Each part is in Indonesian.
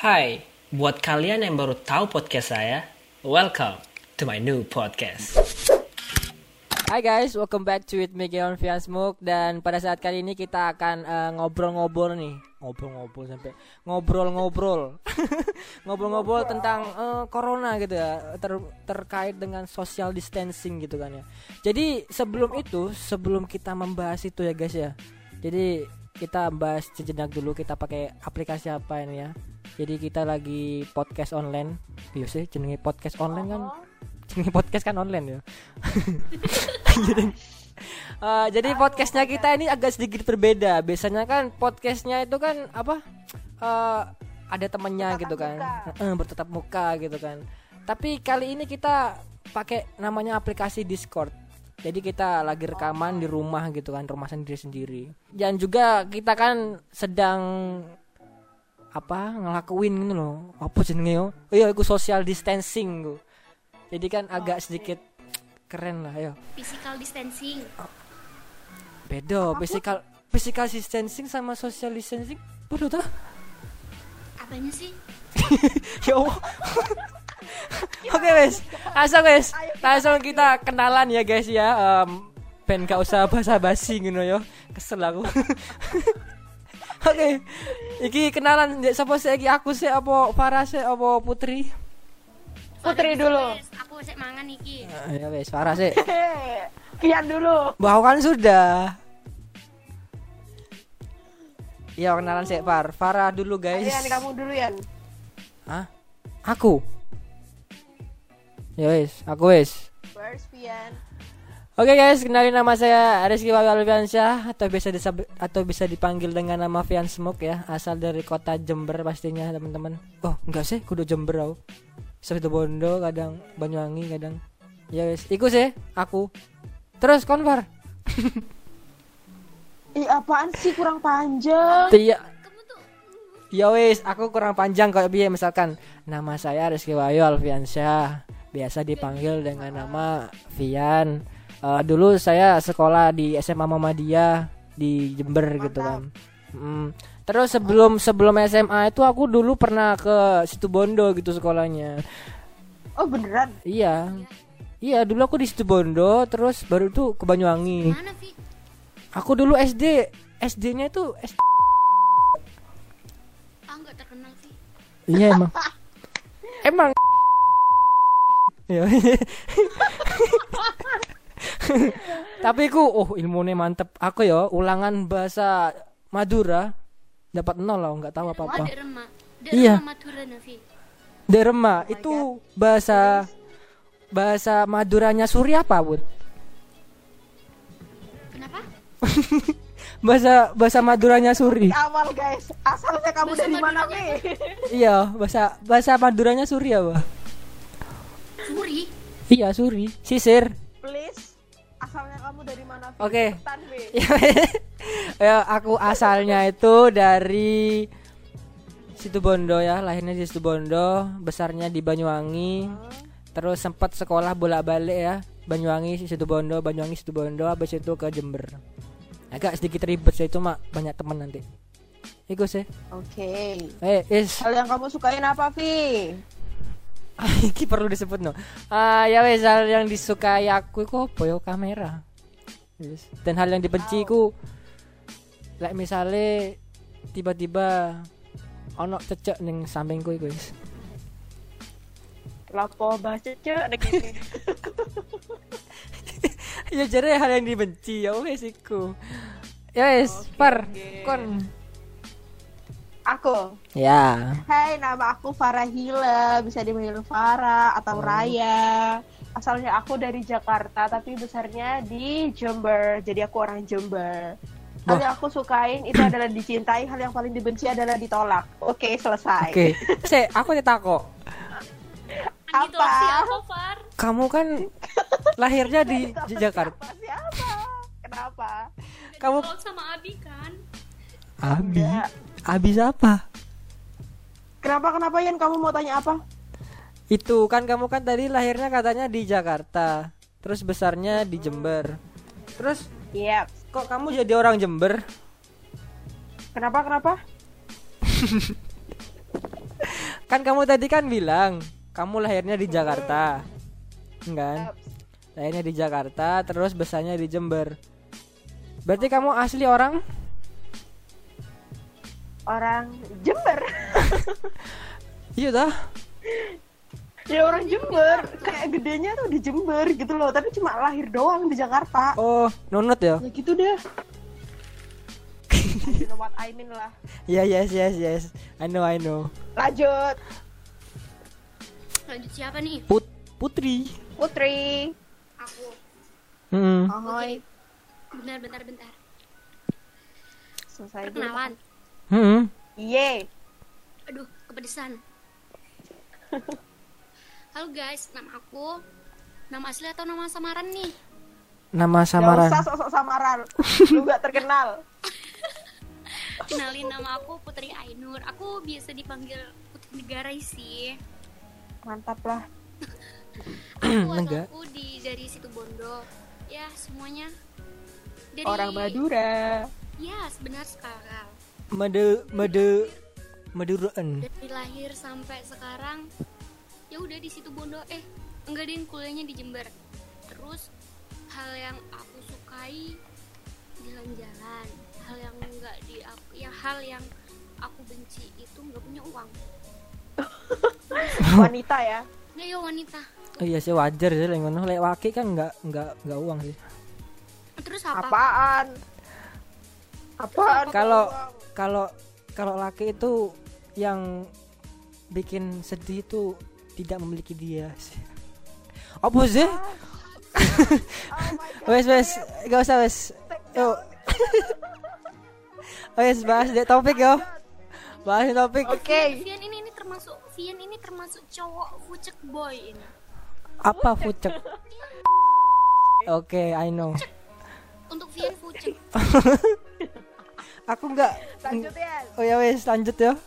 Hai, buat kalian yang baru tahu podcast saya, welcome to my new podcast. Hai guys, welcome back to it Miguel Smoke. Dan pada saat kali ini kita akan eh, ngobrol-ngobrol nih. Ngobrol-ngobrol sampai ngobrol-ngobrol. Ngobrol-ngobrol tentang eh, corona gitu ya. Ter- terkait dengan social distancing gitu kan ya. Jadi sebelum itu sebelum kita membahas itu ya guys ya. Jadi kita bahas sejenak dulu kita pakai aplikasi apa ini ya. Jadi kita lagi podcast online. Biasa jenenge podcast online kan? Jenenge podcast kan online ya? Jadi eh, jadi podcastnya kita ini agak sedikit berbeda. Biasanya kan podcastnya itu kan apa eh, ada temennya gitu kan. Eh, bertatap muka gitu kan. Tapi kali ini kita pakai namanya aplikasi Discord jadi kita lagi rekaman di rumah gitu kan rumah sendiri sendiri. Dan juga kita kan sedang apa ngelakuin gitu loh. Apa jenenge yo? Iya aku social distancing gue jadi kan agak sedikit keren lah yo. Physical distancing. Beda physical physical distancing sama social distancing. Beda tuh apanya sih? Ya Allah oke wes. Langsung wes. Langsung kita kenalan ya guys ya. Em, ben gak usah basa-basi gitu ya. Kesel aku. Oke. Iki kenalan siapa sih iki? Aku sih apa Farah sih apa Putri? Putri dulu. Aku cek mangan iki. Ya wes. Farah sih Kian dulu. Bahwa kan sudah. Iya kenalan sih Far. Farah dulu guys. Yan, kamu dulu Yan. Hah? Aku Ya wes Aku wes. Oke guys, kenalin nama saya Rizky Wahyu Alfiansyah atau bisa disab- atau bisa dipanggil dengan nama Fian Smoke ya, asal dari kota Jember pastinya teman-teman. Oh, enggak sih, kudu Jember aku. Situ Bondo, kadang Banyuwangi, kadang. Ya wes, iku sih aku. Terus konvar. Ih, apaan sih kurang panjang? Iya. Ya wes, aku kurang panjang kayak biar misalkan nama saya Rizky Wahyu Alfiansyah, biasa dipanggil dengan nama Fian. Eh, dulu saya sekolah di SMA Muhammadiyah di Jember gitu kan. Mm. Terus sebelum sebelum SMA itu aku dulu pernah ke situ Bondo gitu sekolahnya. Oh beneran? Iya. Iya, dulu aku di situ Bondo, terus baru tuh ke Banyuwangi. mana Vi Aku dulu SD, SD-nya itu SD. ah terkenal sih Iya emang. emang. Ya. Tapi ku oh ilmunya mantep. Aku ya ulangan bahasa Madura dapat nol lah nggak tahu Iya. Madura Navi Derma itu bahasa bahasa Maduranya Suri apa bun? kenapa Bahasa bahasa Maduranya Suri. Awal guys. Asalnya kamu Bahasa dari mana nih? iya bahasa bahasa Maduranya Suri apa? Iya Suri. Sisir. Please. Asalnya kamu dari mana? Oke. Vi. ya aku asalnya itu dari Situbondo ya lahirnya di Situbondo besarnya di Banyuwangi terus sempat sekolah bolak-balik ya Banyuwangi Situbondo Banyuwangi Situbondo habis itu ke Jember agak sedikit ribet sih cuma banyak teman nanti Iku sih Oke. eh is Hal yang kamu sukain apa, Vi? iki perlu disebut no ah ya wes hal yang disukai aku itu apa ya kamera Yes. dan hal yang dibenci ku like misalnya tiba-tiba ono cecek ning sampingku iku wis Lapo bahasa cek begini. ya jadi hal yang dibenci ya wes iku ya wes par oke. kon Aku. ya Hai, nama aku Farah Hila, bisa dipanggil Farah atau Oh. Raya. Asalnya aku dari Jakarta, tapi besarnya di Jember. Jadi aku orang Jember. Hal yang aku sukain itu adalah dicintai, hal yang paling dibenci adalah ditolak. Oke, selesai. oke se aku ditako gitu Apa? sih apa kamu kan lahirnya di di Jakarta Siapa? Siapa? Kenapa? kamu sama Abi kan Abi Enggak. Abi siapa Kenapa kenapa Yan kamu mau tanya apa? Itu kan kamu kan tadi lahirnya katanya di Jakarta, terus besarnya di Jember. Terus Yep. kok kamu jadi orang Jember? Kenapa kenapa? kan kamu tadi kan bilang kamu lahirnya di Jakarta. Kan? Lahirnya di Jakarta, terus besarnya di Jember. Berarti kamu asli orang? Orang Jember. Iya dah. ya orang Jember. Kayak gedenya tuh di Jember gitu loh. Tapi cuma lahir doang di Jakarta. Oh, nunut ya? Ya gitu deh. you know what I mean lah. Ya, yes, yes, yes. I know, I know. Lanjut. Lanjut siapa nih? Put Putri. Putri. Aku. Hmm. Ahoy. Bentar, bentar, bentar. Selesai dulu. Hmm. Iye. Aduh, kepedesan. Halo guys, nama aku. Nama asli atau nama samaran nih? Nama Gak samaran. usah sok-sok samaran. Lu gak terkenal. Kenalin nama aku Putri Ainur. Aku biasa dipanggil Putri Negara sih. Mantap lah. Aku asalku di dari situ Bondo. Ya, semuanya. Dari, Orang Madura. Ya, sebenar sekarang. Made made Maduraan. Dari lahir sampai sekarang ya udah di situ Bondo. Eh, enggak deh kuliahnya di Jember. Terus hal yang aku sukai jalan-jalan. Hal yang enggak di aku, ya hal yang aku benci itu enggak punya uang. Wanita ya. Nah, ya wanita. Oh iya sih wajar sih lek ngono. Lek waki kan enggak enggak enggak uang sih. Terus apa? Apaan? Kalau kalau kalau laki itu yang bikin sedih itu tidak memiliki dia. Apa sih? Wes wes, gak usah wes. Yuk. wes bahas deh topik yo. Bahas topik. Oke. Vian ini ini termasuk Vian ini termasuk cowok fucek boy ini. Apa fucek? Oke, I know. Untuk Vian fucek. Aku enggak Lanjut ya. Oh ya wes lanjut ya.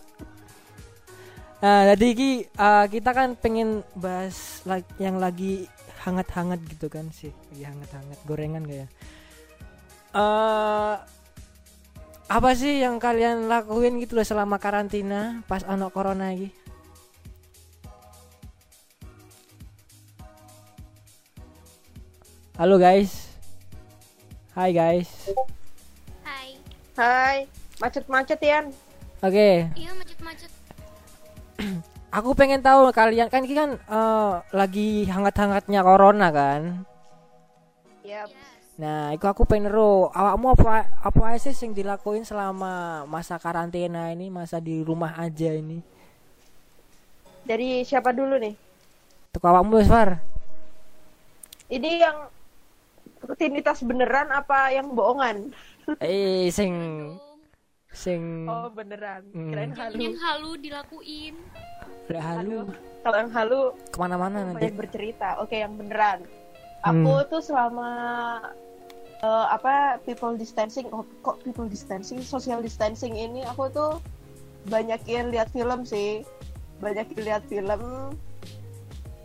Nah, jadi ki uh, kita kan pengen bahas la- yang lagi hangat-hangat gitu kan sih, lagi hangat-hangat gorengan kayak. Eh apa sih yang kalian lakuin gitu loh selama karantina pas ono corona lagi? Halo guys. Hai guys. Hai. Macet-macet Yan. Oke, Iya macet-macet. Aku pengen tahu kalian kan ini kan eh, lagi hangat-hangatnya corona kan. Yap. Yes. Nah, itu aku pengen ro, awakmu apa apa aja sih yang dilakuin selama masa karantina ini, masa di rumah aja ini? Dari siapa dulu nih? Tuh awakmu wis Far. Ini yang rutinitas beneran apa yang bohongan? Eh, sing sing Oh beneran. Hmm. Kirain halu. yang halu dilakuin. udah halu Kalau yang halu ke mana-mana nanti. banyak bercerita. Oke yang beneran. Hmm. Aku tuh selama eh, apa people distancing, oh, kok people distancing, social distancing ini aku tuh banyakin lihat film sih, banyakin lihat film,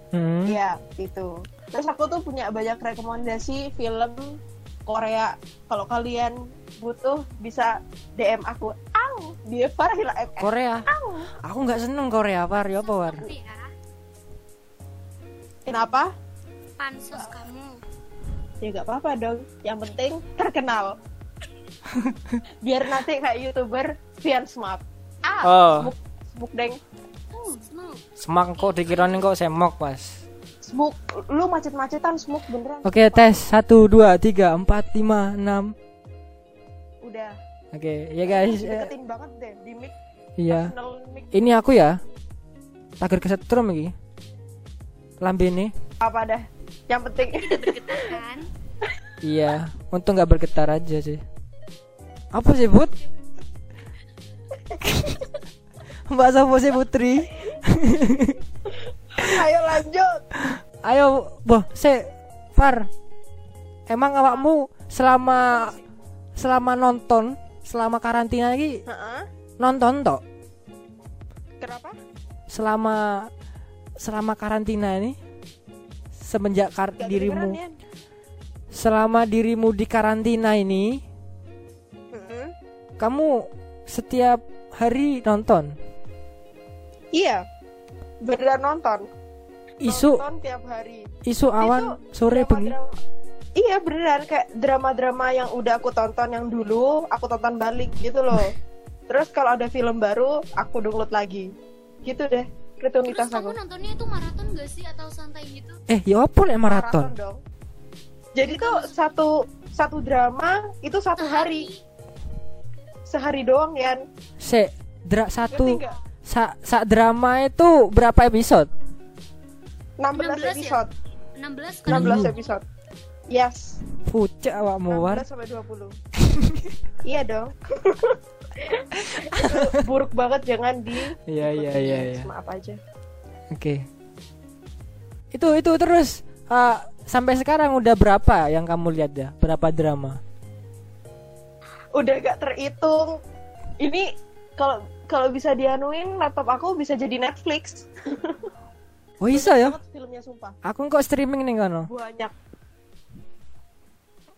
Hmm. ya gitu. Terus aku tuh punya banyak rekomendasi film Korea. Kalau kalian butuh bisa DM aku. Au, dia Farhila MS. Korea. Au. Aku nggak seneng Korea, Far. Ya apa, Far? Ngerti ya. Kenapa? Pansos kamu. Ya gak apa-apa dong. Yang penting terkenal. Biar nanti kayak youtuber Vian Smart. Ah, Oh. smoke, smoke deng. Semak kok dikirain kok semok, Pas. Smoke, lu macet-macetan smoke beneran. Oke, tes. Satu, dua, tiga, empat, lima, enam. Udah. Oke, ya guys. eh, Deketin banget deh di mic. Iya. Mic. Ini aku ya. Tagar kesetrum iki. Lambene. Apa dah? Yang penting. Bergetar kan? Iya, untung nggak bergetar aja sih. Apa sih, Bud? Mbak Sopo sih Putri. Ayo lanjut. Ayo, boh, se Far. Emang awakmu selama selama nonton, selama karantina lagi nonton tok? Kenapa? Selama selama karantina ini semenjak kar- Gak dirimu Yan. selama dirimu di karantina ini Mm-mm. kamu setiap hari nonton Iya. beneran nonton Isu nonton tiap hari. isu awan sore bengi. iya beneran. Kayak drama-drama yang udah aku tonton yang dulu aku tonton balik gitu loh. Terus kalau ada film baru aku download lagi. Gitu deh. Terus rutinitas kamu aku. nontonnya itu maraton gak sih? Atau santai gitu? Eh, ya apa lek maraton? dong. Jadi tuh satu satu drama itu satu hari. Sehari doang ya Se dra satu. Sa, sa drama itu berapa episode? 16, 16 ya? episode 16 kan? 16 episode yes Pucuk awakmu war. 16 sampai 20 iya dong buruk banget jangan di Iya iya iya iya. maaf aja Oke. Itu itu terus eh, sampai sekarang udah berapa yang kamu lihat ya? Berapa drama? udah gak terhitung ini kalau kalau bisa dianuin laptop aku bisa jadi Netflix Oh bisa ya? Filmnya sumpah Aku kok streaming nih kono. banyak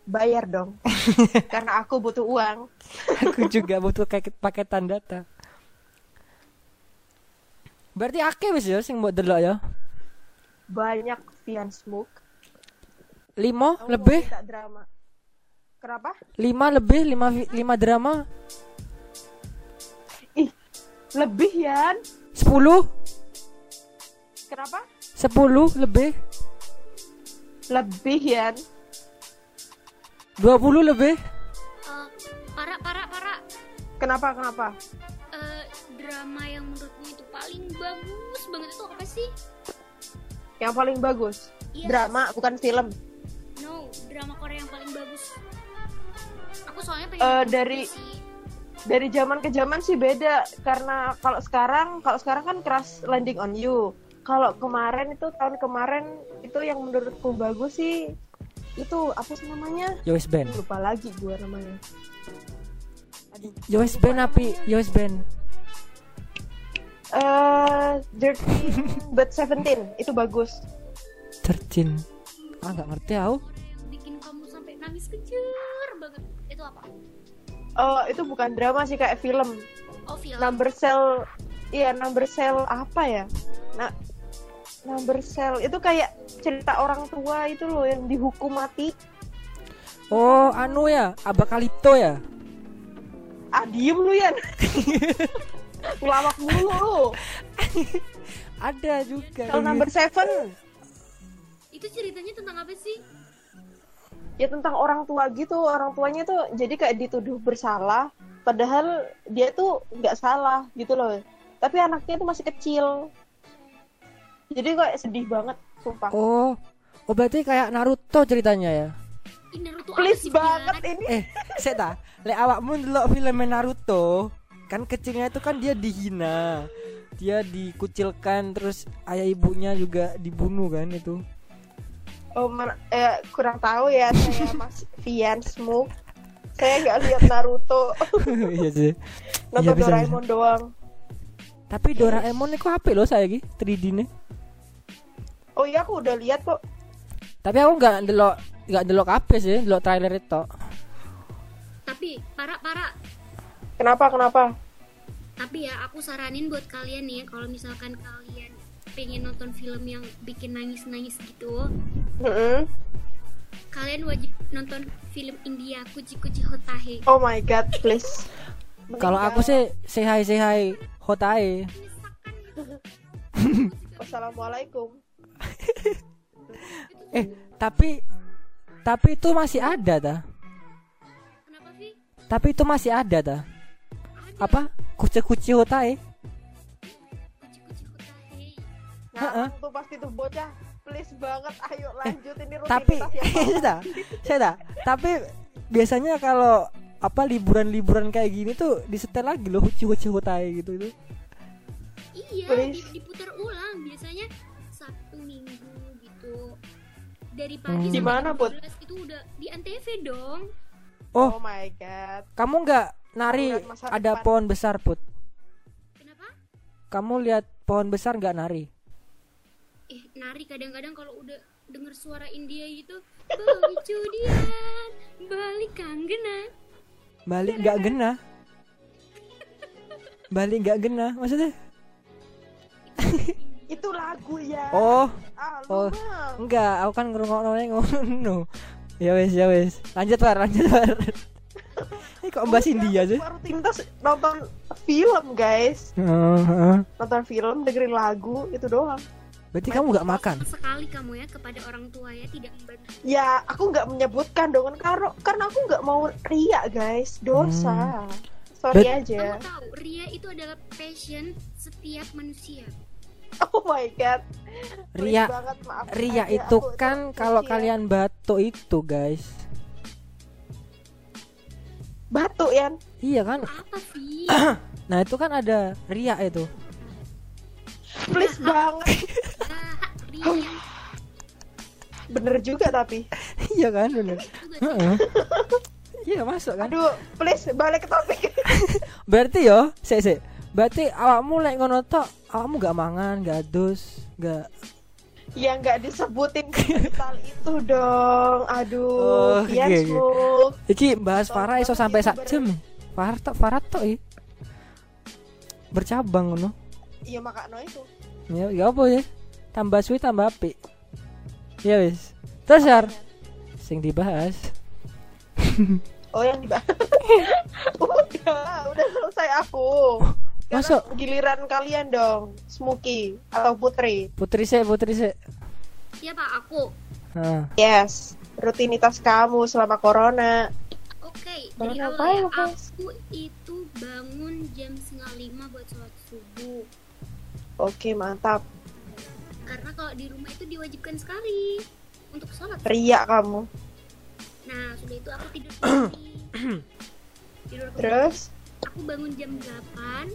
bayar dong karena aku butuh uang Aku juga butuh kayak paketan data. Berarti akeh wis ya sing mbok delok ya? banyak Vian Smoke Lima Kamu mau lebih? minta drama kenapa Lima lebih? Lima lima drama? ih lebih Yan Sepuluh? Kenapa Sepuluh lebih? lebih Yan Dua puluh lebih? Eh, para para para kenapa kenapa eh, drama yang menurutmu itu paling bagus banget itu apa sih? yang paling bagus Iya. drama bukan film No, drama Korea yang paling bagus. Aku soalnya pengen Eh, nonton dari- sih. dari zaman ke zaman sih beda karena kalau sekarang kalau sekarang kan keras landing on you kalau kemarin itu tahun kemarin itu yang menurutku bagus sih itu apa sih namanya Yowes band. lupa lagi gua namanya Aduh. Yowes band api? Yowes band. eh Dirty but 17 itu bagus Tercin. Ah nggak ngerti aku. bikin kamu sampai nangis kejer banget. Itu apa? oh itu bukan drama sih kayak film Oh, film. number cell iya number cell apa ya? Nah number cell itu kayak cerita orang tua itu loh yang dihukum mati. Oh anu ya, abakalipto ya. ah diem lu Yan. Ngelawak mulu lu. Ada juga. Cell number seven? Itu ceritanya tentang apa sih? ya tentang orang tua gitu. Orang tuanya tuh jadi kayak dituduh bersalah. Padahal dia tuh nggak salah gitu loh tapi anaknya tuh masih kecil. Jadi kayak sedih banget sumpah. Oh, oh berarti kayak Naruto ceritanya ya? Ih, Naruto please sih, banget ini. Eh, saya tak. Lek awakmu ndelok film Naruto, kan kecilnya itu kan dia dihina, dia dikucilkan, terus ayah ibunya juga dibunuh kan itu. oh eh, kurang tahu ya saya mas Vian Smoke. Saya nggak lihat Naruto. Iya sih. nonton Iya, Doraemon doang Tapi Doraemon itu HP loh saya ki 3D nih. oh iya aku udah lihat kok Tapi aku nggak ndelok nggak ndelok HP sih, ndelok trailer itu. Tapi para para kenapa kenapa tapi ya aku saranin buat kalian nih ya kalau misalkan kalian pengen nonton film yang bikin nangis-nangis gitu, Mm-mm. kalian wajib nonton film India Kuci Kuci Hotahe. oh my god please Kalau aku sih say hi say hi Hotae. wassalamualaikum Eh, tapi tapi itu masih ada dah. Kenapa sih? Tapi itu masih ada dah. Apa? Kuci-kuci Hotae. Kuci Kuci Hotahe. Ngarang tuh pasti tuh bocah please banget ayo lanjut ini tapi rutinitas yang saya dah, saya dah. Tapi biasanya kalau apa liburan-liburan kayak gini tuh disetel lagi loh Kuci-kuci Hotae gitu itu. Iya, diputar ulang biasanya Sabtu Minggu gitu. Dari pagi Hmm. sampai Di mana, jam Put? 12 itu udah di Antv dong. Oh, oh my god kamu nggak nari ada depan. pohon besar put? Kenapa? Kamu lihat pohon besar nggak nari? Eh, nari kadang-kadang kalau udah denger suara India gitu, lucu dia, balik kangen ah." Balik nggak gena? Balik nggak gena? Maksudnya? Itu lagu ya. Oh, Ah, oh. mah. enggak, aku kan ngerungokno ngono. Ya wes, ya wes. Lanjut, War, lanjut, War. Ini kok India sih? Aku rutinitas nonton film, guys. Heeh. Nonton film, dengerin lagu, itu doang. Berarti kamu nggak makan? sekali kamu ya kepada orang tua ya tidak membantu Ya, aku nggak menyebutkan dong karena karena aku nggak mau ria, guys. Dosa. Sorry Bet- aja. kamu tahu ria itu adalah passion setiap manusia Oh my god. Ria, banget, maaf Ria aja, itu aku kan kalau ya. kalian batuk itu, guys. batuk ya. Iya kan? apa sih Nah, itu kan ada ria itu. Please banget. Bener juga tapi. iya kan, bener. Iya, masuk kan? Aduh, please balik ke topik. Berarti yo, sik sik. Berarti awakmu lek ngono tok, awakmu gak mangan, gak adus, gak ya nggak disebutin vital itu dong. Aduh, Oh, iya oke, oke. Smuk. Iki bahas Farah iso sampai sak jam. Farah tok, Farah tok i. Bercabang ngono. Iya makanya itu. Ya, ya apa ya? Tambah suwi tambah apik. Ya wis. Terus Yar, sing dibahas. Oh yang dibahas. udah, udah selesai aku. Sekarang Masuk. giliran kalian dong, Smuki atau Putri. Putri sik, putri sik. ya pak aku Nah, Yes, rutinitas kamu selama corona. Oke, Baru dari awal ya, aku itu bangun jam setengah lima buat sholat subuh. Oke, mantap. Karena kalau di rumah itu diwajibkan sekali untuk sholat. Ria kamu. Nah, sudah itu aku tidur tidur. Terus, Aku bangun jam 8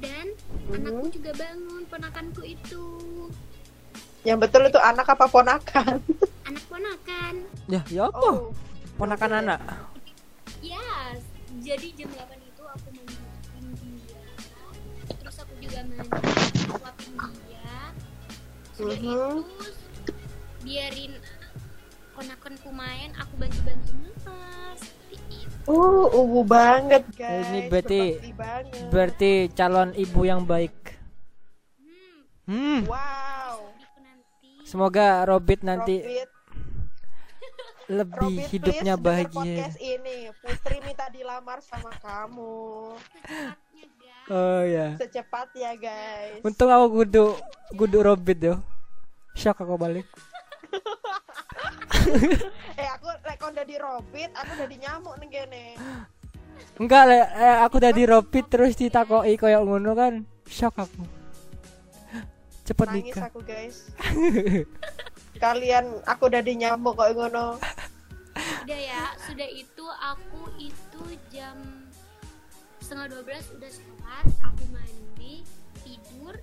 dan Mhm. anakku juga bangun, ponakanku itu. yang betul itu anak apa ponakan? Anak ponakan. ya ya apa? Oh, Ponakan anak. Ya, jadi jam 8 itu aku mandiin dia. Terus aku juga mandi, suapin dia. Sudah Mhm. itu biarin ponakanku main, aku bantu-bantu nafas. Seperti itu. Uh, ubu banget guys. Ini berarti-. Berarti calon ibu yang baik. Hmm, Hmm. wow. Semoga Robit nanti Robit, lebih Robit, hidupnya please bahagia. podcast ini. Putri minta dilamar sama kamu. Oh ya. Secepatnya guys. Untung aku kudu kudu Robit yo. Shock aku balik. Eh aku lek udah di Robit, aku udah di nyamuk nih gini. Enggak, le, eh, aku tadi Robit terus ditakoki koyo ngono kan. Shock aku. Cepet Nangis nikah. aku guys. Kalian aku udah di nyamuk kok ngono. Udah ya, sudah itu aku itu jam setengah 12 udah sholat, aku mandi, tidur,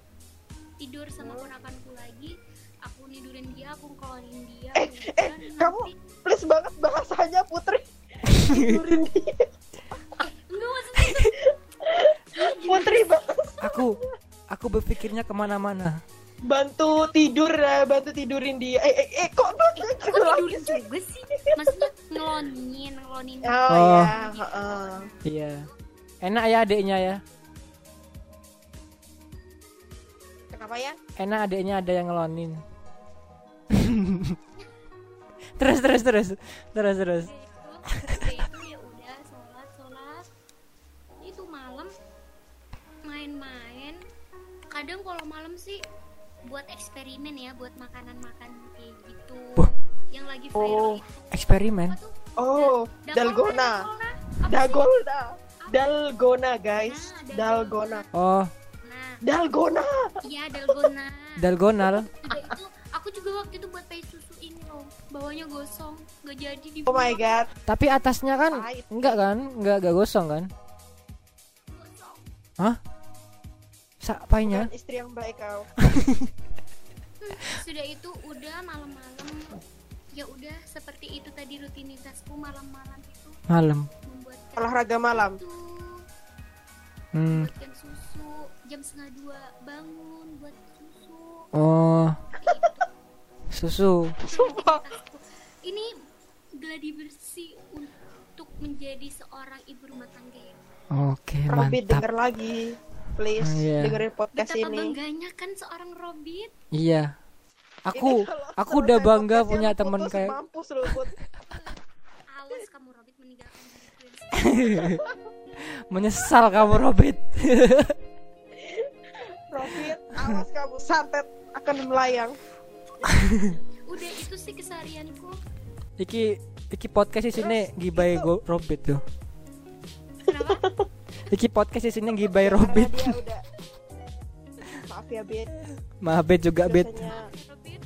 tidur sama ponakanku lagi, aku nidurin dia, aku ngkolonin dia. Eh, eh, udah, kamu nanti- please banget bahasanya Putri. Tidurin dia. enggak maksudnya itu Putri banget. Aku aku berpikirnya ke mana-mana. bantu tidur ya, bantu tidurin dia. Eh, eh, eh kok kok tidurin juga sih? Maksudnya ngelonin, ngelonin. Oh, Oh. ya, heeh. Iya. Enak ya adiknya ya. Kenapa ya? Enak adiknya ada yang ngelonin. terus terus terus terus terus. Itu, ya udah sholat, sholat. Itu malam main-main. Kadang kalau malam sih buat eksperimen ya, buat makanan-makan kayak gitu. Wah. Yang lagi Oh. viral itu. Eksperimen. Apa tuh? Oh, Da- dalgona. Dalgona. Apa? Dalgona. Dalgona, guys. Nah, Dalgona. Oh, Nah, Dalgona. iya dalgona. dalgonal. Itu aku juga waktu itu buat pay susu ini loh. Bawahnya gosong, gak jadi di Oh my god. Tapi atasnya kan Pahit. enggak kan? Enggak enggak gosong kan? Hah? Sak painya? Bukan istri yang baik kau. Sudah itu udah malam-malam. Ya udah seperti itu tadi rutinitasku malam-malam itu Malam. Olahraga malam. itu Hmm. buatkan susu jam setengah dua bangun buat susu Oh. Susu. Sumpah. Ini gladi bersih untuk menjadi seorang ibu rumah tangga ya Oke, Robin mantap. denger lagi. please Iya. dengerin podcast Betapa ini. bangganya kan seorang Robit. Iya. Aku aku udah bangga punya teman kayak mampus lu, Put. Awas kamu Robit meninggalkan diriku yang menyesal kamu Robit. Robit, awas kamu santet akan melayang. Udah itu sih keseharianku. iki iki podcast di sini gibai go Robit tuh. Kenapa? Iki podcast di sini gibai Robit. udah maaf ya Bet Maaf Bet juga Bet. biasanya Robit,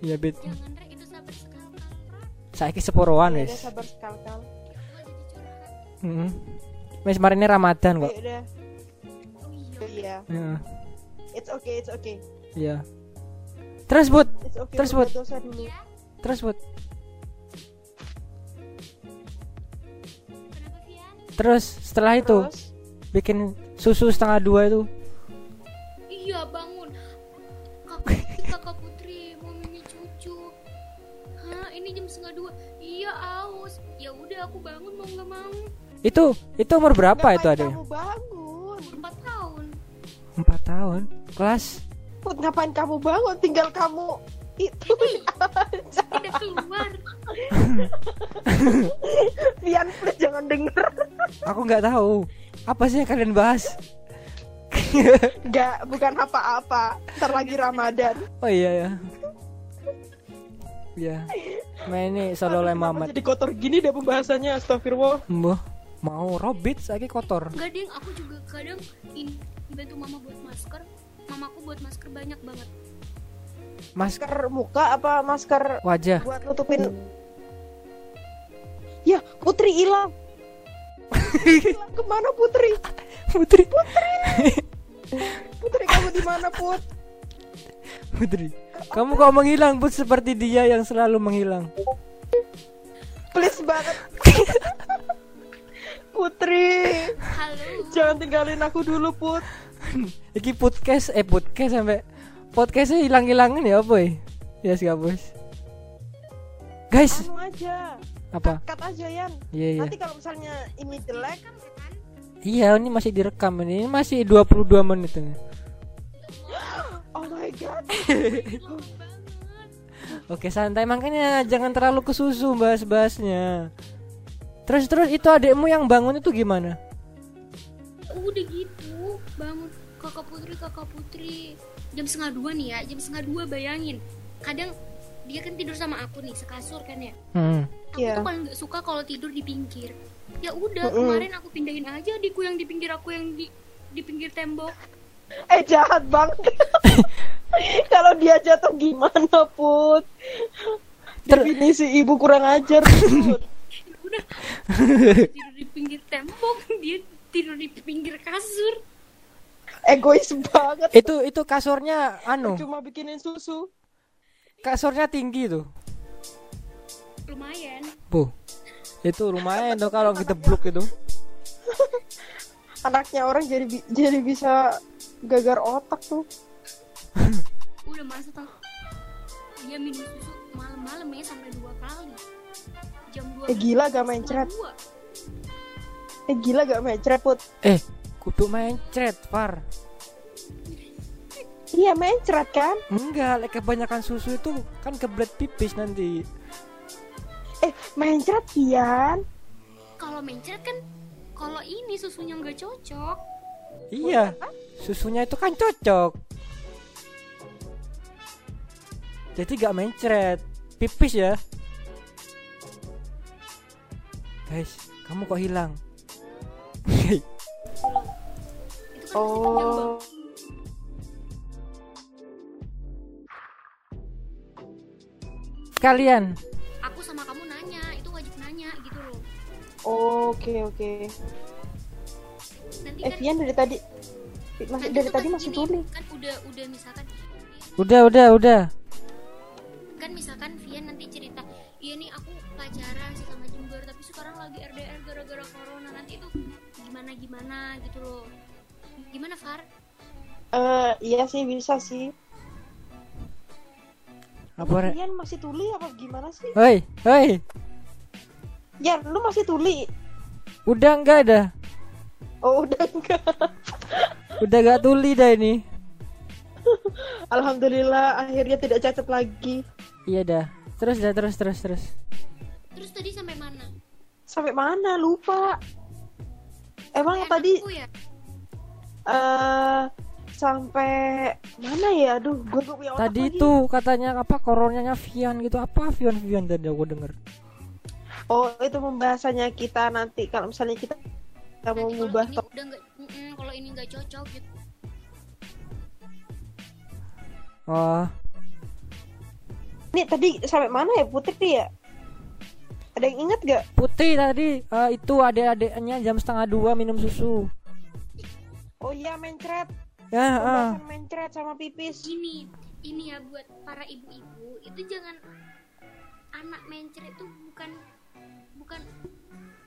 Iya Bet. jangan rek itu sabar sekali. Saiki seporoan dia wis. udah sabar jadi curhat. Heeh. Wis marine Ramadan kok. Oh iya. iya Heeh. it's okay it's okay Iya. Terus Bud, it's okay Terus, Ya, terus Vian? Terus setelah itu terus bikin susu setengah dua itu. Iya bangun. Kakak kakak putri mau mimi cucu. Hah ini jam setengah dua. Iya aus. Ya udah aku bangun mau nggak mau. Itu itu umur berapa itu adanya? kamu bangun Umur empat tahun. Empat tahun. Kelas Put ngapain kamu bangun tinggal kamu itu Tidak keluar. Vian please jangan denger aku nggak tahu apa sih yang kalian bahas. Nggak, bukan apa-apa Ntar lagi Ramadan Oh iya ya. Ya. Main ini solo Mamat. Jadi kotor gini deh pembahasannya Astagfirullah Mbah, mau robit lagi kotor. Enggak ding, aku juga kadang ini bantu mama buat masker. Mamaku buat masker banyak banget. Mas Masker muka apa masker wajah. buat nutupin Ya Putri hilang ke mana Putri Putri. Putri kamu di mana Put Putri. Kamu kok menghilang Put seperti dia yang selalu menghilang. Please banget Putri Halo. Jangan tinggalin aku dulu Put Iki podcast eh podcast sampai podcastnya hilang-hilangan ya apa ya? Sih bos. Guys, Anu aja apa? Cut aja Yan Iya iya. Nanti kalau misalnya ini jelek Kan kan? Iya, ini masih direkam ini. Ini masih 22 menit ini. Oh my god. Oke, santai makanya jangan terlalu ke susu bahas-bahasnya. Terus terus itu adekmu yang bangun itu gimana? Udah gitu, bangun kakak putri kakak putri jam setengah dua nih ya jam setengah dua bayangin kadang dia kan tidur sama aku nih sekasur kan ya Hmm. aku Iya. tuh paling gak suka kalau tidur di pinggir ya udah Mm-mm. kemarin aku pindahin aja adikku yang di pinggir aku yang di di pinggir tembok Eh jahat banget Kalau dia jatuh gimana Put Ter- Definisi ibu kurang ajar Put udah. Tidur di pinggir tembok dia tidur di pinggir kasur. Egois banget. Itu itu kasurnya anu, Cuma bikinin susu. Kasurnya tinggi tuh. lumayan. Bu. Itu lumayan tuh kalau kita blok itu. Anaknya orang jadi bi- jadi bisa gagar otak tuh. Udah masa tau. Dia minum susu malam-malam ya sampai dua kali jam Eh, gila gak main cret. dua. Eh gila gak mecret Put Eh, kudu main chat, Far. Iya mencret kan Enggak, like kebanyakan susu itu kan kebelet pipis nanti. Eh mencret Kian kalau mencret kan kalau ini susunya nggak cocok Iya, susunya itu kan cocok. Jadi gak mencret, pipis ya. Guys, kamu kok hilang? kan Oh. Kalian, aku sama kamu nanya itu wajib nanya gitu loh Oke oke nanti Eh kan Vian dari tadi masih dari tadi pas masih gini, tulis kan udah udah misalkan udah udah udah. kan misalkan Vian nanti cerita iya nih aku lagi RDR gara-gara corona nanti itu gimana gimana gitu loh gimana Far Eh iya sih bisa sih Apa? Re? Vian masih tuli apa gimana sih Hoi, hoi. Ya lu masih tuli Udah enggak ada. Oh udah enggak Udah gak tuli dah ini. Alhamdulillah akhirnya tidak cacat lagi. Iya dah. Terus dah terus terus terus. Sampai mana lupa. Emang Kayak tadi ya? eh sampai mana ya? Aduh, gue punya otak Tadi lagi. itu katanya apa koronanya Vian gitu. Apa Vian Vian tadi aku denger. Oh, itu pembahasannya kita nanti kalau misalnya kita kita mau Nanti ngubah kalau ini udah nggak mm-mm, kalau ini nggak cocok gitu Oh, Ini tadi sampai mana ya Putri ya? Ada yang inget gak? Putih tadi eh, itu adik-adiknya jam setengah dua minum susu. Oh iya mencret. Ya, ah. Pembahasan mencret sama pipis. ini ini ya buat para ibu-ibu itu jangan anak mencret itu bukan bukan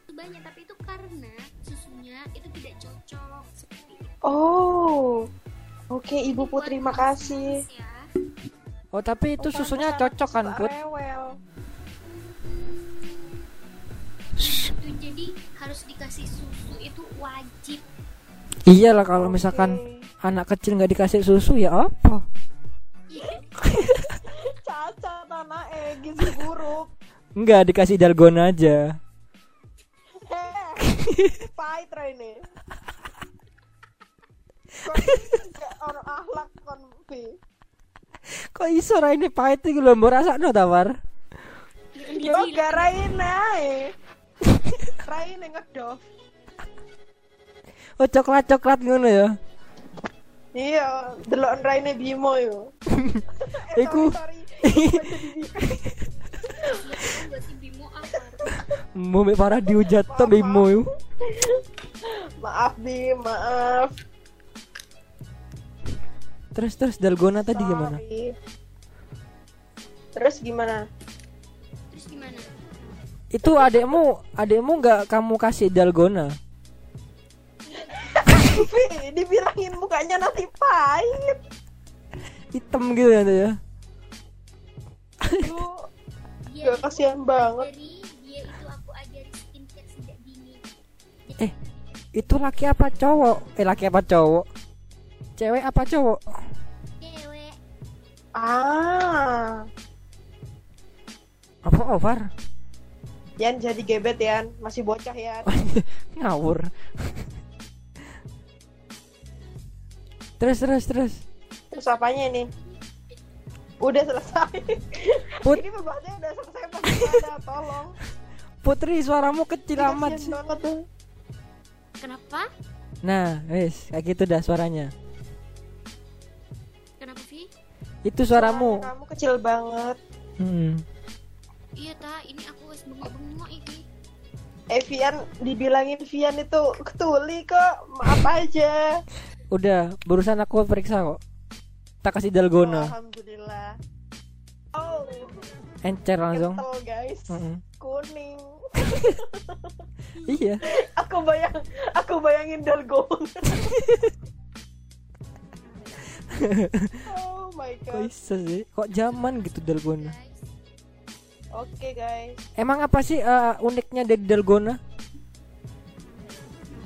banyak tapi itu karena susunya itu tidak cocok seperti itu Oh. Oke, Ibu Putri, makasih. ya. Oh, tapi itu Oh, susunya cocok kan, Put? Rewel. Jadi harus dikasih susu itu wajib Iyalah kalau misalkan anak kecil nggak dikasih susu ya apa? Iya, cacat anak eh gizi buruk. Enggak dikasih dalgona aja. Heh, Pahit ini. Ono akhlak kon Bi? Kok iso ini pahit iki lho mbok rasakno ta, War? Iya, Yo gak Raina Raina ngedof. Oh coklat-coklat ngono ya. Iya, delok Raina Bimo yo. Iku mau mek parah diujat to bimo yo. maaf Bi, maaf. Terus terus dalgona tadi gimana? Terus gimana? Itu adekmu, adekmu nggak kamu kasih dalgona? Bi, dibilangin mukanya nanti pahit. Hitam gitu ya tuh ya. Dia Gak kasihan banget. dari dia itu aku ajari skincare sejak dini Eh, itu laki apa cowok? Eh laki apa cowok? Cewek apa cowok? cewek Ah, Apa over? Yan jadi gebet Yan, masih bocah Yan. Ngawur. terus terus terus. Terus apanya ini? Udah selesai. Put. Ini pembahasannya udah selesai apa gimana? Tolong. Putri suaramu kecil Ini amat kasihan sih. banget tuh. kenapa Nah, wes kayak gitu dah suaranya. kenapa Vi Itu suaramu. Kamu kecil banget. Hmm. iya ta ini aku Eh Vian, dibilangin Vian itu ketuli kok. Maaf aja. Udah, barusan aku periksa kok. Tak kasih dalgona, Alhamdulillah. Oh, encer langsung. kental guys. Mm-mm. Kuning. Iya. Aku bayang, aku bayangin dalgona. oh my Kok god. bisa sih? Kok zaman gitu dalgona? Oke guys. Emang apa sih eh, uniknya dari dalgona?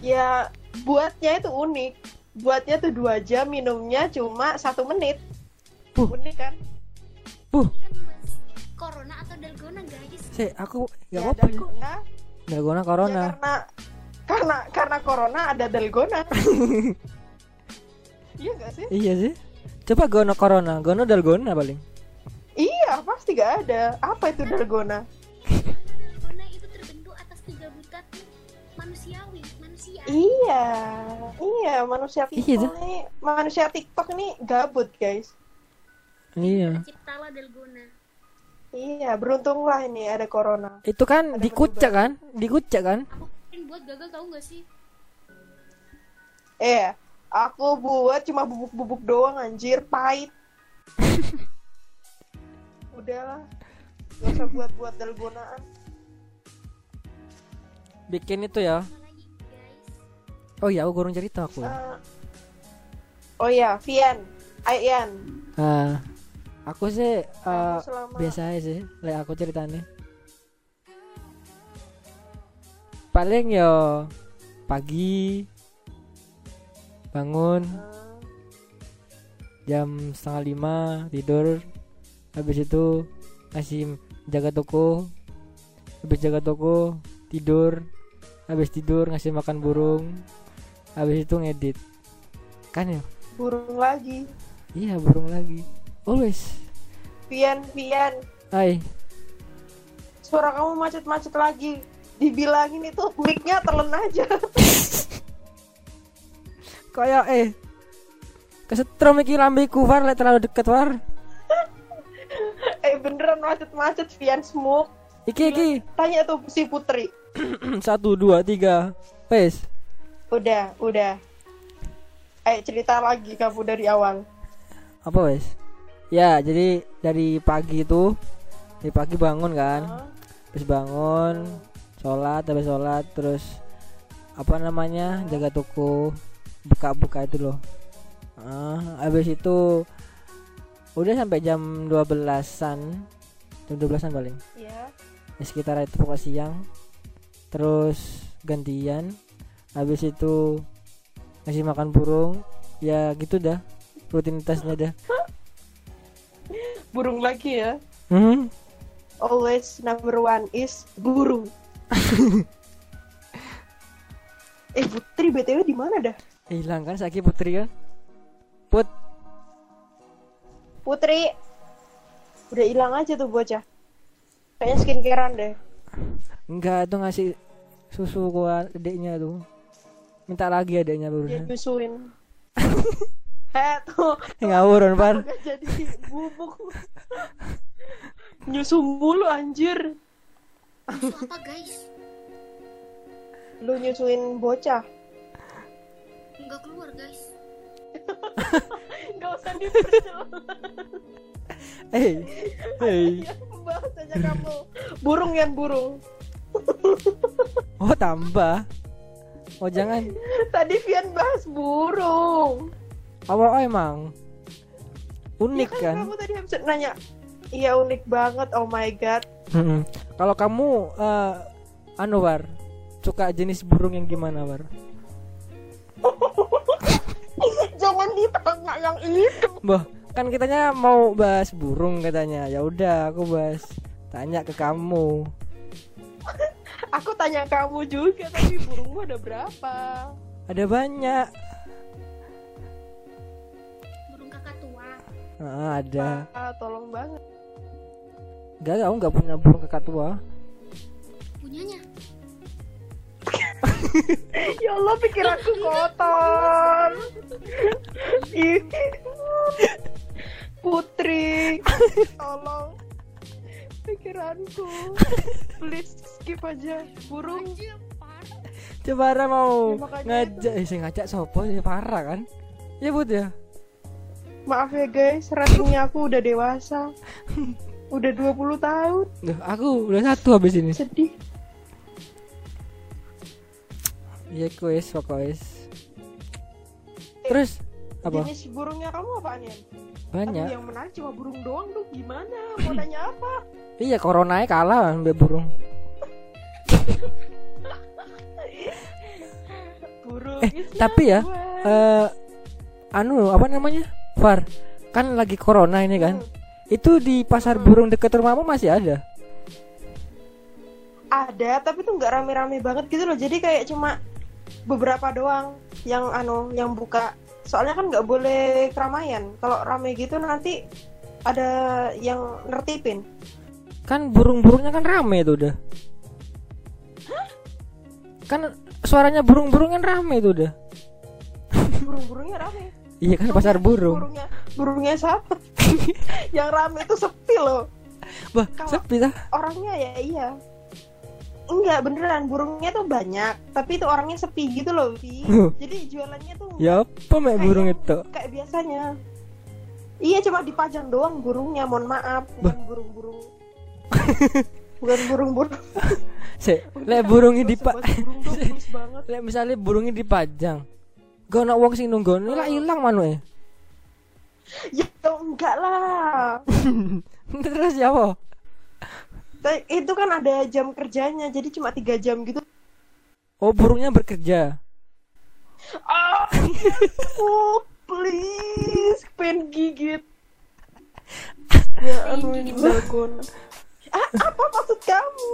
Ya buatnya itu unik. Buatnya tuh dua jam, minumnya cuma satu menit. Puh. Unik kan? Puh, kan corona atau dalgona guys sih aku nggak Ya, apa-apa. dalgona. Dalgona Ya, corona. karena karena karena corona ada dalgona. iya gak sih? Iya sih. Coba gono corona, gono dalgona paling. Iya pasti gak ada. Apa itu dalgona? corona itu terbentuk atas kegabutan manusiawi manusia Iya, iya manusia Iya, people tuh. nih, manusia TikTok nih gabut guys. Iya. terciptalah dalgona Iya, beruntunglah ini ada corona. Itu kan Ada dikucak kan? Dikucak kan? aku buat gagal tahu nggak sih Eh, aku buat cuma bubuk-bubuk doang anjir, pahit. Udahlah, gak usah buat-buat dalgonaan. Bikin itu ya. Oh iya, aku kurang cerita aku. Eh, oh iya, Vian, Ayan, Ah, aku sih eh, selama- biasa aja sih, lek aku ceritanya. Paling yo pagi bangun jam setengah lima tidur habis itu masih jaga toko habis jaga toko tidur habis tidur ngasih makan burung habis itu ngedit. Kan ya? Burung lagi. Iya burung lagi. Always. Vian Vian hai. Suara kamu macet-macet lagi. Dibilangin itu mic-nya telen aja. Kayak eh kesetrum iki lambeku lek terlalu deket war beneran macet-macet Vian Smoke. Iki iki. Tanya tuh si Putri. Satu dua tiga. Pes udah udah. Eh cerita lagi kamu dari awal. Apa wes ya jadi dari pagi itu dari pagi bangun kan. Terus bangun sholat habis sholat terus apa namanya jaga toko buka-buka itu loh. Ah habis itu udah sampai jam 12-an jam 12-an paling. Ya ya, sekitar itu pokok siang. Terus gantian. Habis itu ngasih makan burung. Ya gitu dah rutinitasnya dah. Burung lagi ya? Hmm? Always number one is burung. Eh Putri btw di mana dah? Hilang kan sakit putri kan put Putri udah hilang aja tuh bocah. Kayaknya skincarean deh. Enggak tuh ngasih susu ke adiknya tuh. Minta lagi adiknya dia barusan nyusuin. Eh tuh. Ngawur par jadi bubuk. Nyusu mulu anjir. Susu apa guys? lu nyusuin bocah. Nggak keluar guys. nggak usah diperjelas hey hey. Bahas aja kamu. Burung yan burung. Oh tambah. Oh jangan. Tadi Vian bahas burung. Apa oh, emang unik Ya kan kamu tadi habis nanya iya unik banget. Oh my god. Kalau kamu eh anu war suka jenis burung yang gimana war jangan ditanya yang itu Bah, kan kitanya mau bahas burung katanya. Ya udah, aku bahas tanya ke kamu. aku tanya kamu juga tapi burungmu ada berapa Ada banyak. Burung kakak tua. Ah, ada. ah, tolong banget Gak, kamu nggak punya burung kakak tua. Punyanya. ya Allah pikiranku kotor Ih. Putri. Tolong. Pikiranku. Please skip aja. Burung. Coba Ra mau Ya, ngajak, eh, ngajak sopo ya parah kan? Ya bud ya. maaf ya guys. Ratingnya aku udah dewasa. Udah 20 tahun. Duh, aku udah satu habis ini. sedih. Ya kuis, pokoknya. Terus apa? jenis burungnya kamu apaan ya Banyak. Aduh, yang menarik cuma burung doang tuh gimana mau nanya apa Iya, coronanya kalah ambil burung. burung Eh, tapi ya, eh anu apa namanya? Far. Kan lagi corona ini kan. Itu di pasar burung deket rumahmu masih ada. ada tapi tuh nggak rame-rame banget gitu loh jadi kayak cuma beberapa doang yang anu yang buka soalnya kan nggak boleh keramaian kalau rame gitu nanti ada yang nertipin Kan burung-burungnya kan rame itu udah. Kan suaranya burung-burung kan rame itu udah. burung-burungnya rame Iya kan pasar burung. burungnya burungnya siapa yang rame itu sepi loh Bah, Kalau- sepi dah. orangnya ya iya enggak beneran. Burungnya tuh banyak. Tapi itu orangnya sepi gitu loh Vi. Jadi jualannya tuh Ya apa mek burung itu? kayak biasanya. Iya cuma dipajang doang burungnya. Mohon maaf bukan burung-burung. Bukan burung-burung. Se, lek burungnya dipa Sebab burung tuh bagus banget. Lek misalnya burungnya dipajang. Gak ono wong sing nunggone lah ilang manuk ya enggak lah. Terus ya apa? Tapi itu kan ada jam kerjanya jadi cuma tiga jam gitu. Oh, burungnya bekerja. ah oh please pengen gigit. Ya aduh ini dalgona ah, apa maksud kamu?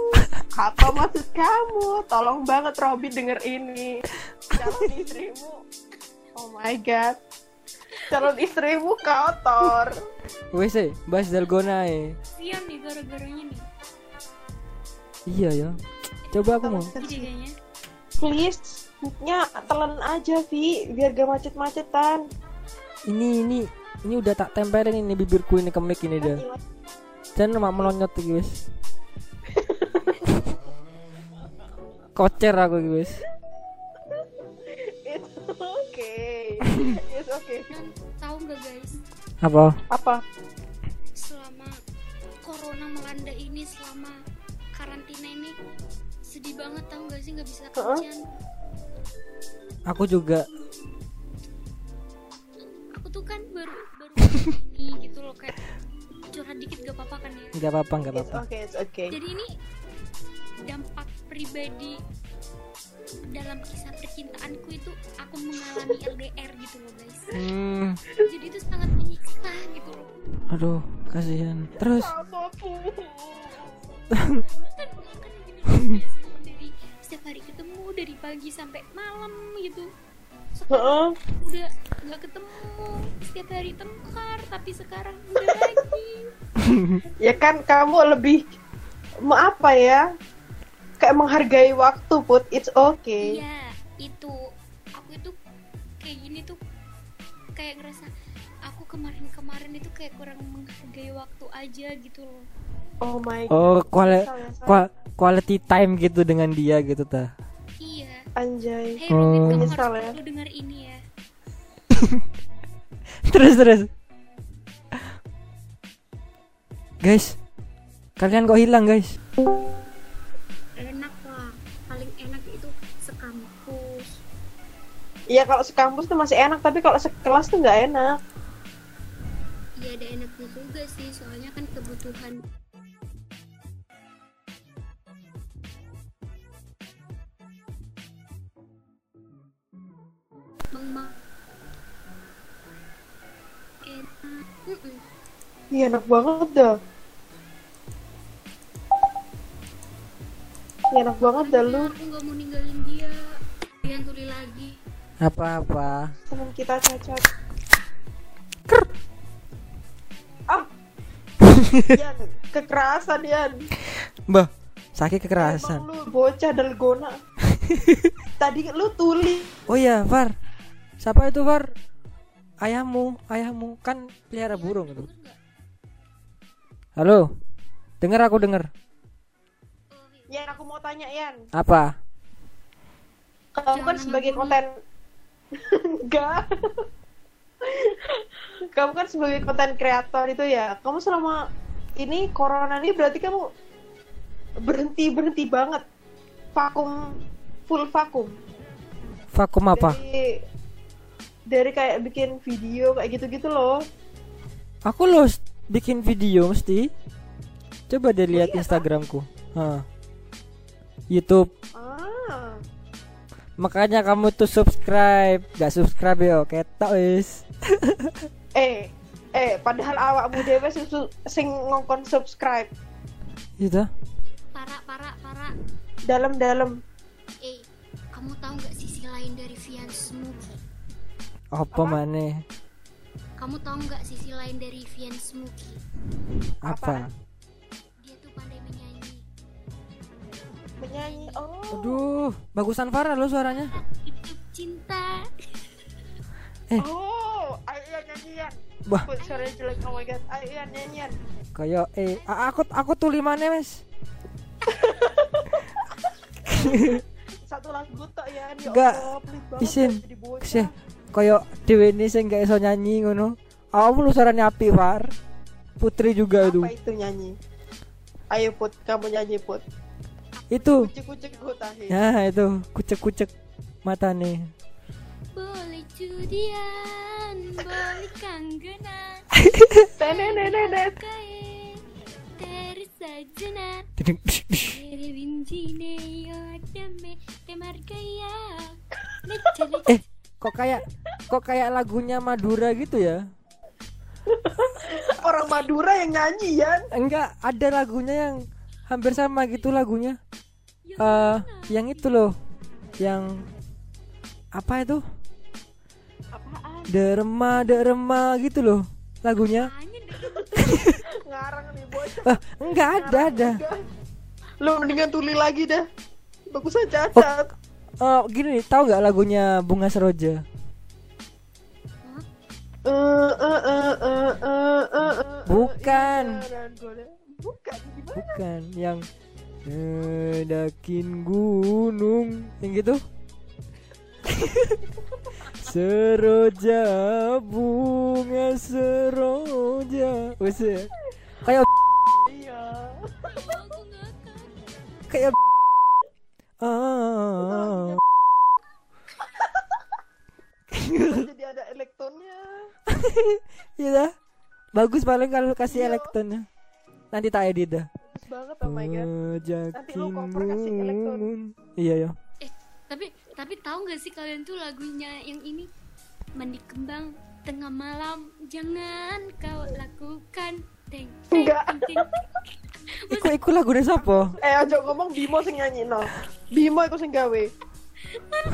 Apa maksud kamu? Tolong banget Robin denger ini. Calon istrimu. Oh my god. Calon istrimu kotor. Wes eh, bahas dalgona eh. Sian nih gara-garanya nih. Iya ya. Coba aku mau. Please nya telan aja Vi biar gak macet-macetan Ini ini ini udah tak tempelin ini bibirku ini kemik ini dah. Dan mak melonyot wis. Kocer aku wis. it's okay it's okay Dan tahu nggak guys, Apa? apa sih nggak bisa kerjaan. Aku juga Aku tuh kan baru baru ini gitu loh kayak curhat dikit gak apa-apa kan ya. nggak apa-apa nggak it's apa-apa. okay okay Jadi ini dampak pribadi dalam kisah percintaanku itu aku mengalami LDR gitu loh guys. Hmm, Jadi itu sangat menyiksa gitu loh. aduh kasihan. Terus dari pagi sampai malam gitu. Heeh. udah nggak ketemu setiap hari tengkar tapi sekarang udah lagi. Ya kan kamu lebih mau apa ya? Kayak menghargai waktu put. It's okay. Iya itu. Aku itu kayak gini tuh kayak ngerasa aku kemarin-kemarin itu kayak kurang menghargai waktu aja gitu loh. Oh my god. Oh, quali- quality time gitu dengan dia gitu ta. Anjay. Hey Robin kamu Menyesal harus ya. perlu dengar ini ya. Terus terus. Guys, kalian kok hilang guys? enak lah. Paling enak itu sekampus. Iya kalau sekampus tuh masih enak tapi kalau sekelas tuh nggak enak. Iya ada enaknya juga sih. Soalnya kan kebutuhan Mama. Iya enak banget dah Iya enak banget dah lu aku nggak mau ninggalin dia Jangan tuli lagi Apa-apa. teman kita cacat ah Yan kekerasan Yan Mbah, sakit kekerasan. Emang lu bocah dalgona tadi lu tuli Oh iya, Far. Siapa itu, Far? Ayahmu, ayahmu kan pelihara burung itu. Halo. Dengar aku dengar. Yan aku mau tanya Yan Apa? kamu kan sebagai konten enggak kamu kan sebagai konten kreator itu ya kamu selama ini corona ini berarti kamu berhenti berhenti banget vakum full vakum Vakum apa? dari dari kayak bikin video kayak gitu-gitu loh Aku lo bikin video mesti. Coba deh lihat iya, Instagramku. Hah. YouTube. ah Makanya kamu tuh subscribe. Gak subscribe yo, ketok wis. eh eh padahal awakmu dewe sing su- sing ngongkon subscribe Gitu. Para para para dalam-dalam Eh kamu tahu nggak sisi lain dari Vian Smoky? Apa maneh? Kamu tahu nggak sisi lain dari Vian Smoky? Apa? Dia tuh pandai menyanyi menyanyi oh Aduh, bagusan Farah lo suaranya. Itu cinta oh ayo Yan, nyanyian Wah. Put, suaranya jelek oh my god ayo Yan, nyanyian Kayak eh a- aku aku tuli mana, Mas? satu lagu tok ya ya Enggak. Banget Isin. jadi kayak dhewe ini sing gak iso nyanyi ngono. Awakmu lu suaranya api, Far. Putri juga itu. apa itu nyanyi ayo put kamu nyanyi put Itu. kucek kucek tahi Ya, itu kucek-kucek matane. Boleh judian Boleh kanggenan Tenenenenet. Kae Terus sajana Dedeng. Tere vincine io a te me Te marca ya Eh, kok kayak kok kayak lagunya Madura gitu ya Orang Madura yang nyanyi ya. enggak ada lagunya yang hampir sama gitu lagunya Yang eh mana? yang itu loh yang apa itu Apaan? derema derema gitu loh lagunya Ngarang nih bocah. ah enggak ada ada Lu mendingan tuli lagi dah. Bagusan cacat. oh gini nih tahu nggak lagunya bunga seroja Eh, eh, eh, eh, eh, eh, eh, Bukan. Bukan gimana? bukan yang ngedakin gunung yang gitu seroja bunga seroja wes ya. kayak ah Jadi ada elektronnya. iya dah bagus paling kalau kasih Iya. elektronnya nanti tak edit dah Bagus banget oh my god. Nanti lu kasih elektron. iya ya Eh, tapi tapi tahu nggak sih kalian tuh lagunya yang ini mandi kembang tengah malam jangan kau lakukan teng teng Enggak. teng. Iku iku lagu dari siapa? Eh aja ngomong Bimo sing nyanyi no. Bimo iku sing gawe.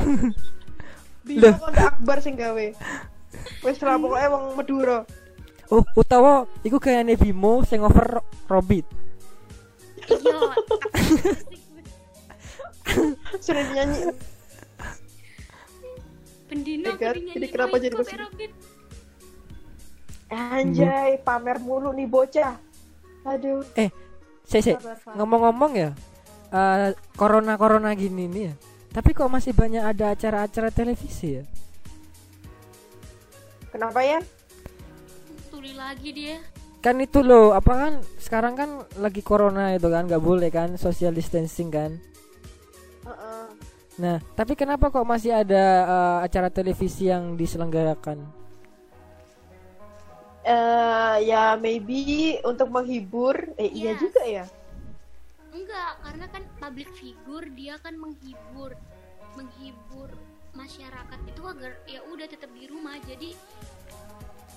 Bimo kon Akbar sing gawe. Wis lah pokoknya wong Madura. Oh, utawa iku kayaknya Bimo sing over Ro- Robit. Iya, Sering nyanyi. pendino jadi kenapa jadi ke sini? Aerobeat. Anjay, pamer mulu nih bocah. Aduh. Eh, sabar. ngomong-ngomong ya. eh corona corona gini nih ya. Tapi kok masih banyak ada acara-acara televisi ya? Kenapa ya? tuli lagi dia Kan itu loh, apa kan sekarang kan lagi corona itu kan nggak boleh kan social distancing kan. Heeh. Nah, tapi kenapa kok masih ada eh, acara televisi yang diselenggarakan? Eh, ya maybe untuk menghibur. Eh iya Yes. juga ya. enggak karena kan public figure dia kan menghibur menghibur masyarakat itu agar ya udah tetap di rumah jadi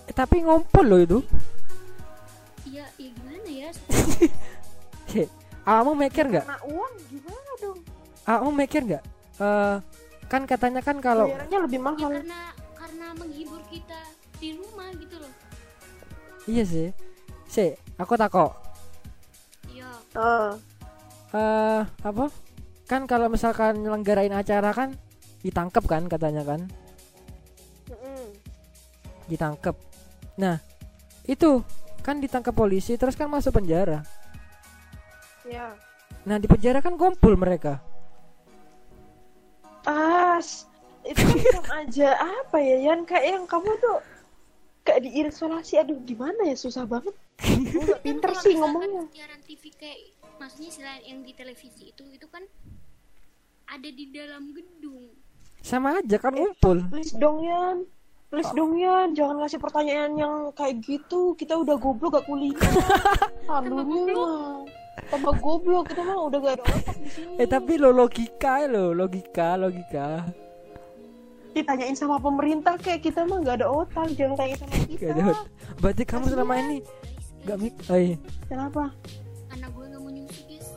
Eh, tapi ngumpul loh itu. ya ya gimana ya kamu mikir nggak? Uang gimana dong? Kamu mikir nggak? Eh, kan katanya kan kalau Bayarannya lebih ya mahal. karena karena menghibur kita di rumah gitu loh iya sih. Si, aku takut. ya Heeh. eh apa kan kalau misalkan nyelenggarain acara kan ditangkap kan katanya kan Mm-mm. ditangkap nah itu kan ditangkap polisi terus kan masuk penjara Ya. nah di penjara kan kumpul mereka As, itu kan aja apa ya Yan kayak yang kamu tuh kayak diisolasi aduh gimana ya susah banget. Gue pinter sih ngomongnya. siaran TV kayak maksudnya selain yang di televisi itu itu kan ada di dalam gedung sama aja kan ngumpul Please dong Yan. Please dong Yan, jangan ngasih pertanyaan yang kayak gitu. Kita udah goblok gak kuliah. Mah. Tambah goblok kita mah udah gak ada otak di sini. eh tapi lo logika lo logika logika Ditanyain sama pemerintah kayak kita mah gak ada otak, jangan tanya sama kita. Gak ada berarti kamu selama ini gak mik oh, iya. Kenapa? anak gue nggak mau nyusu guys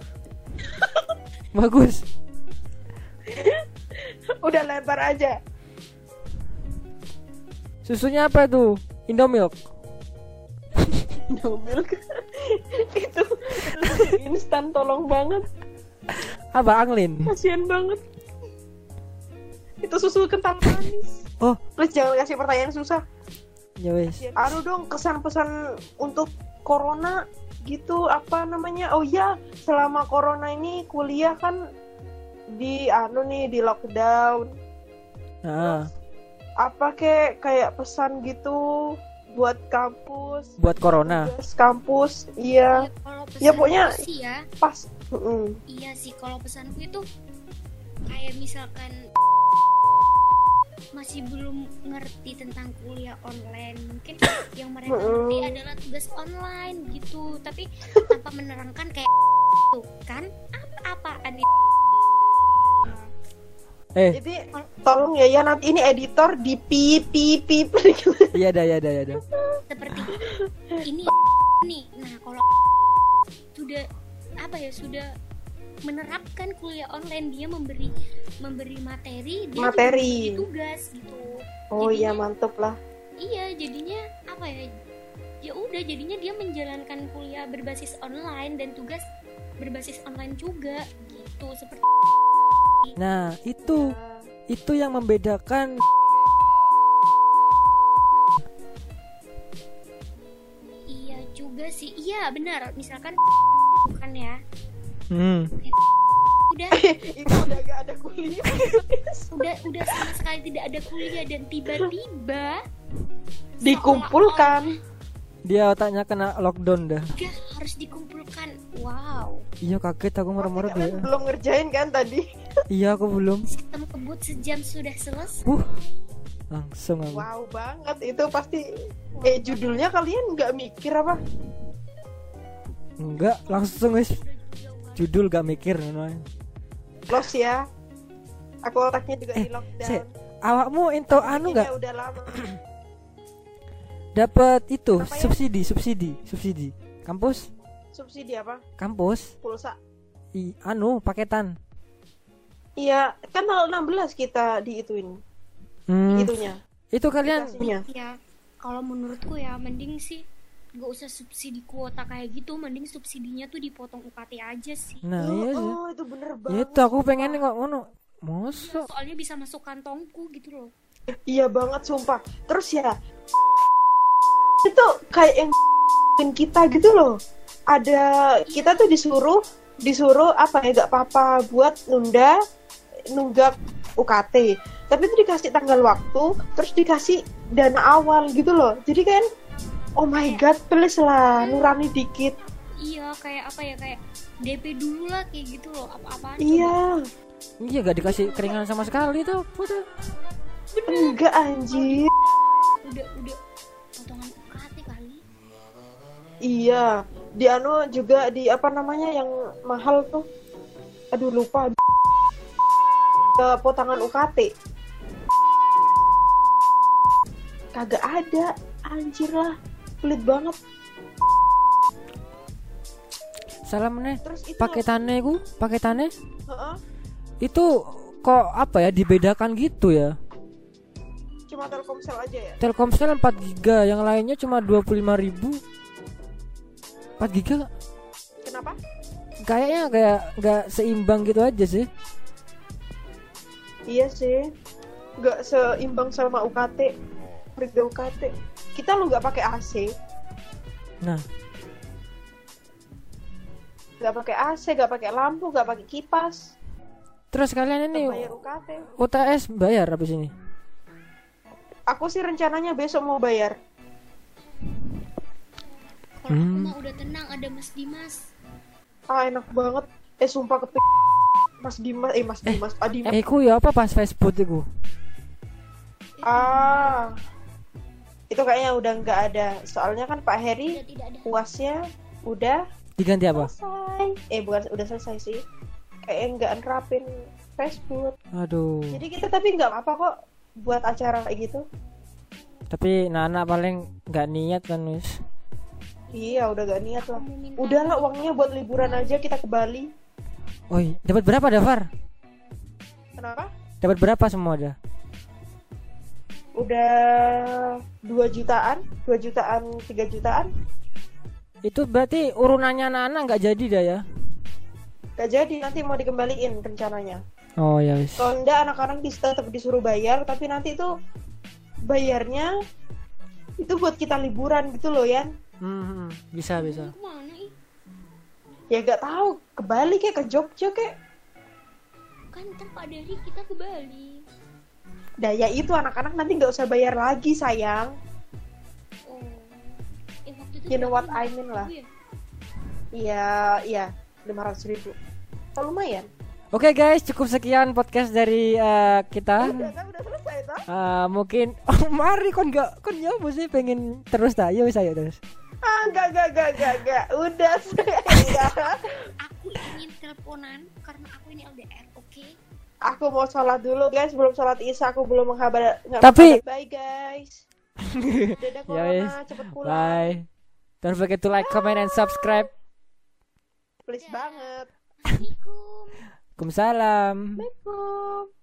bagus. Udah lebar aja. susunya apa tuh? Indomilk. Indomilk. Itu, itu instan tolong banget. Apa Anglin kasihan banget itu susu kental manis. Oh. Terus jangan kasih pertanyaan susah. Ya wes Aduh dong kesan pesan untuk corona gitu apa namanya? Oh ya selama corona ini kuliah kan di anu nih di lockdown. Nah apa kek kayak pesan gitu buat kampus? Buat corona. Tugas kampus iya. Ya, kalau pesan Ya, pokoknya- sih ya. pas Mm-mm. iya sih kalau pesanku itu kayak misalkan masih belum ngerti tentang kuliah online. Mungkin yang mereka ngerti adalah tugas online gitu. Tapi tanpa menerangkan kayak tuh kan apa apaan itu Eh, Jadi tolong ya ya nanti ini editor di pip pip pip. iya dah, iya dah, iya dah. seperti ini nih. Nah kalau sudah apa ya sudah menerapkan kuliah online. Dia memberi memberi materi dia juga Materi. memberi tugas gitu. Oh iya mantep lah. iya jadinya apa ya? Ya udah jadinya dia menjalankan kuliah berbasis online dan tugas berbasis online juga gitu seperti Nah, itu itu yang membedakan. Iya juga sih. Iya benar. Misalkan bukan ya hmm, udah Itu udah gak ada kuliah. udah udah sama sekali tidak ada kuliah dan tiba-tiba Dikumpulkan. dia otaknya kena lockdown dah. tiga harus dikumpulkan wow Iya kaget aku merem-merem Kalian ya. belum ngerjain kan tadi? Iya aku belum. sistem kebut sejam sudah selesai Uh, langsung aku. Wow banget itu pasti. Eh judulnya kalian nggak mikir apa? Enggak, langsung guys. Judul gak mikir. Los ya. Aku otaknya juga Eh, di lockdown. Awakmu into anu Bikinnya gak Udah lama. dapat itu Apa ya? subsidi, subsidi, subsidi. Kampus, Subsidi apa? kampus, Pulsa. i, anu paketan. Iya, kan tanggal 16 kita diituin Hmm, itunya. itu kalian Aplikasinya. ya kalau menurutku ya mending sih gak usah subsidi kuota kayak gitu mending subsidinya tuh dipotong UKT aja sih Nah, oh, iya sih. oh, itu bener Ya banget. itu aku pengen nengok ngono. Mosok. soalnya bisa masuk kantongku gitu loh Iya banget sumpah. Terus ya itu kayak yang kita gitu loh. Ada kita tuh disuruh disuruh apa ya gak apa-apa buat nunda nunggak UKT. Tapi itu dikasih tanggal waktu, terus dikasih dana awal gitu loh. Jadi kan oh my god, please lah nurani dikit. iya kayak apa ya kayak DP dulu lah kayak gitu loh apa-apaan Iya. Iya gak dikasih keringan sama sekali tuh. Udah. Enggak anjir. udah udah potongan UKT kali Iya, di anu juga di apa namanya yang mahal tuh. Aduh lupa. Eh, potongan UKT. Kagak ada, anjir lah. Pelit banget. Salam nih. Paketannya ku, paketannya Heeh, itu kok apa ya dibedakan gitu ya. cuma Telkomsel aja ya. Telkomsel 4 giga, yang lainnya cuma 25.000 ribu 4 giga Kenapa? kayaknya kayak nggak seimbang gitu aja sih. Iya sih. Nggak seimbang sama UKT. Harga UKT. Kita lu nggak pakai AC, Nah, nggak pakai AC, nggak pakai lampu, nggak pakai kipas. terus kalian ini Bayar UKT. UTS bayar apa sini? Aku sih rencananya besok mau bayar. kalau aku Hmm. mah udah tenang ada Mas Dimas Ah enak banget. Eh sumpah kepi Mas Dimas, eh Mas Dimas, Pak Dimas. Eh, ku ya apa pas Facebook itu? Ah, itu kayaknya udah nggak ada. Soalnya kan Pak Heri udah ada puasnya udah Diganti apa? selesai. Eh bukan udah selesai sih. Kayak nggak nerapin Facebook. Aduh. Jadi kita tapi nggak apa kok buat acara kayak gitu. Tapi Nana paling nggak niat kan wis. Iya udah gak niat lah. Minta Udahlah uangnya buat liburan aja kita ke Bali. Oi, dapat berapa Dafar? Kenapa? Dapat berapa semua dah? Udah 2 jutaan, 2 jutaan, 3 jutaan. Itu berarti urunannya Nana nggak jadi dah ya? Gak jadi nanti mau dikembaliin rencananya. Oh ya wis. Kalau enggak anak-anak dis- tetap disuruh bayar, tapi nanti itu bayarnya itu buat kita liburan gitu loh ya. Hmm, hmm, bisa bisa. Ya gak tahu ke Bali kayak ke Jogja kayak. kan ntar Pak Dari kita ke Bali Daya itu anak-anak nanti nggak usah bayar lagi sayang. oh eh waktu itu You know what? I mean lah. Iya. Iya, iya, lima ratus ribu. Oh, lumayan. Oke guys, cukup sekian podcast dari eh, kita. Udah kan udah selesai toh? Eh, mungkin oh mari kon nggak kon nyoba sih pengen terus tak yo wis ayo terus. Ah, enggak, enggak, enggak, enggak, enggak. Udah saya. aku ingin teleponan karena aku ini LDR aku mau sholat dulu guys. Belum sholat isya aku belum menghabar Tapi- bye guys. Dadah Ya corona. cepet pulang. Bye. Don't forget to like, comment, and subscribe. please banget. Assalamualaikum Waalaikumsalam. Assalamualaikum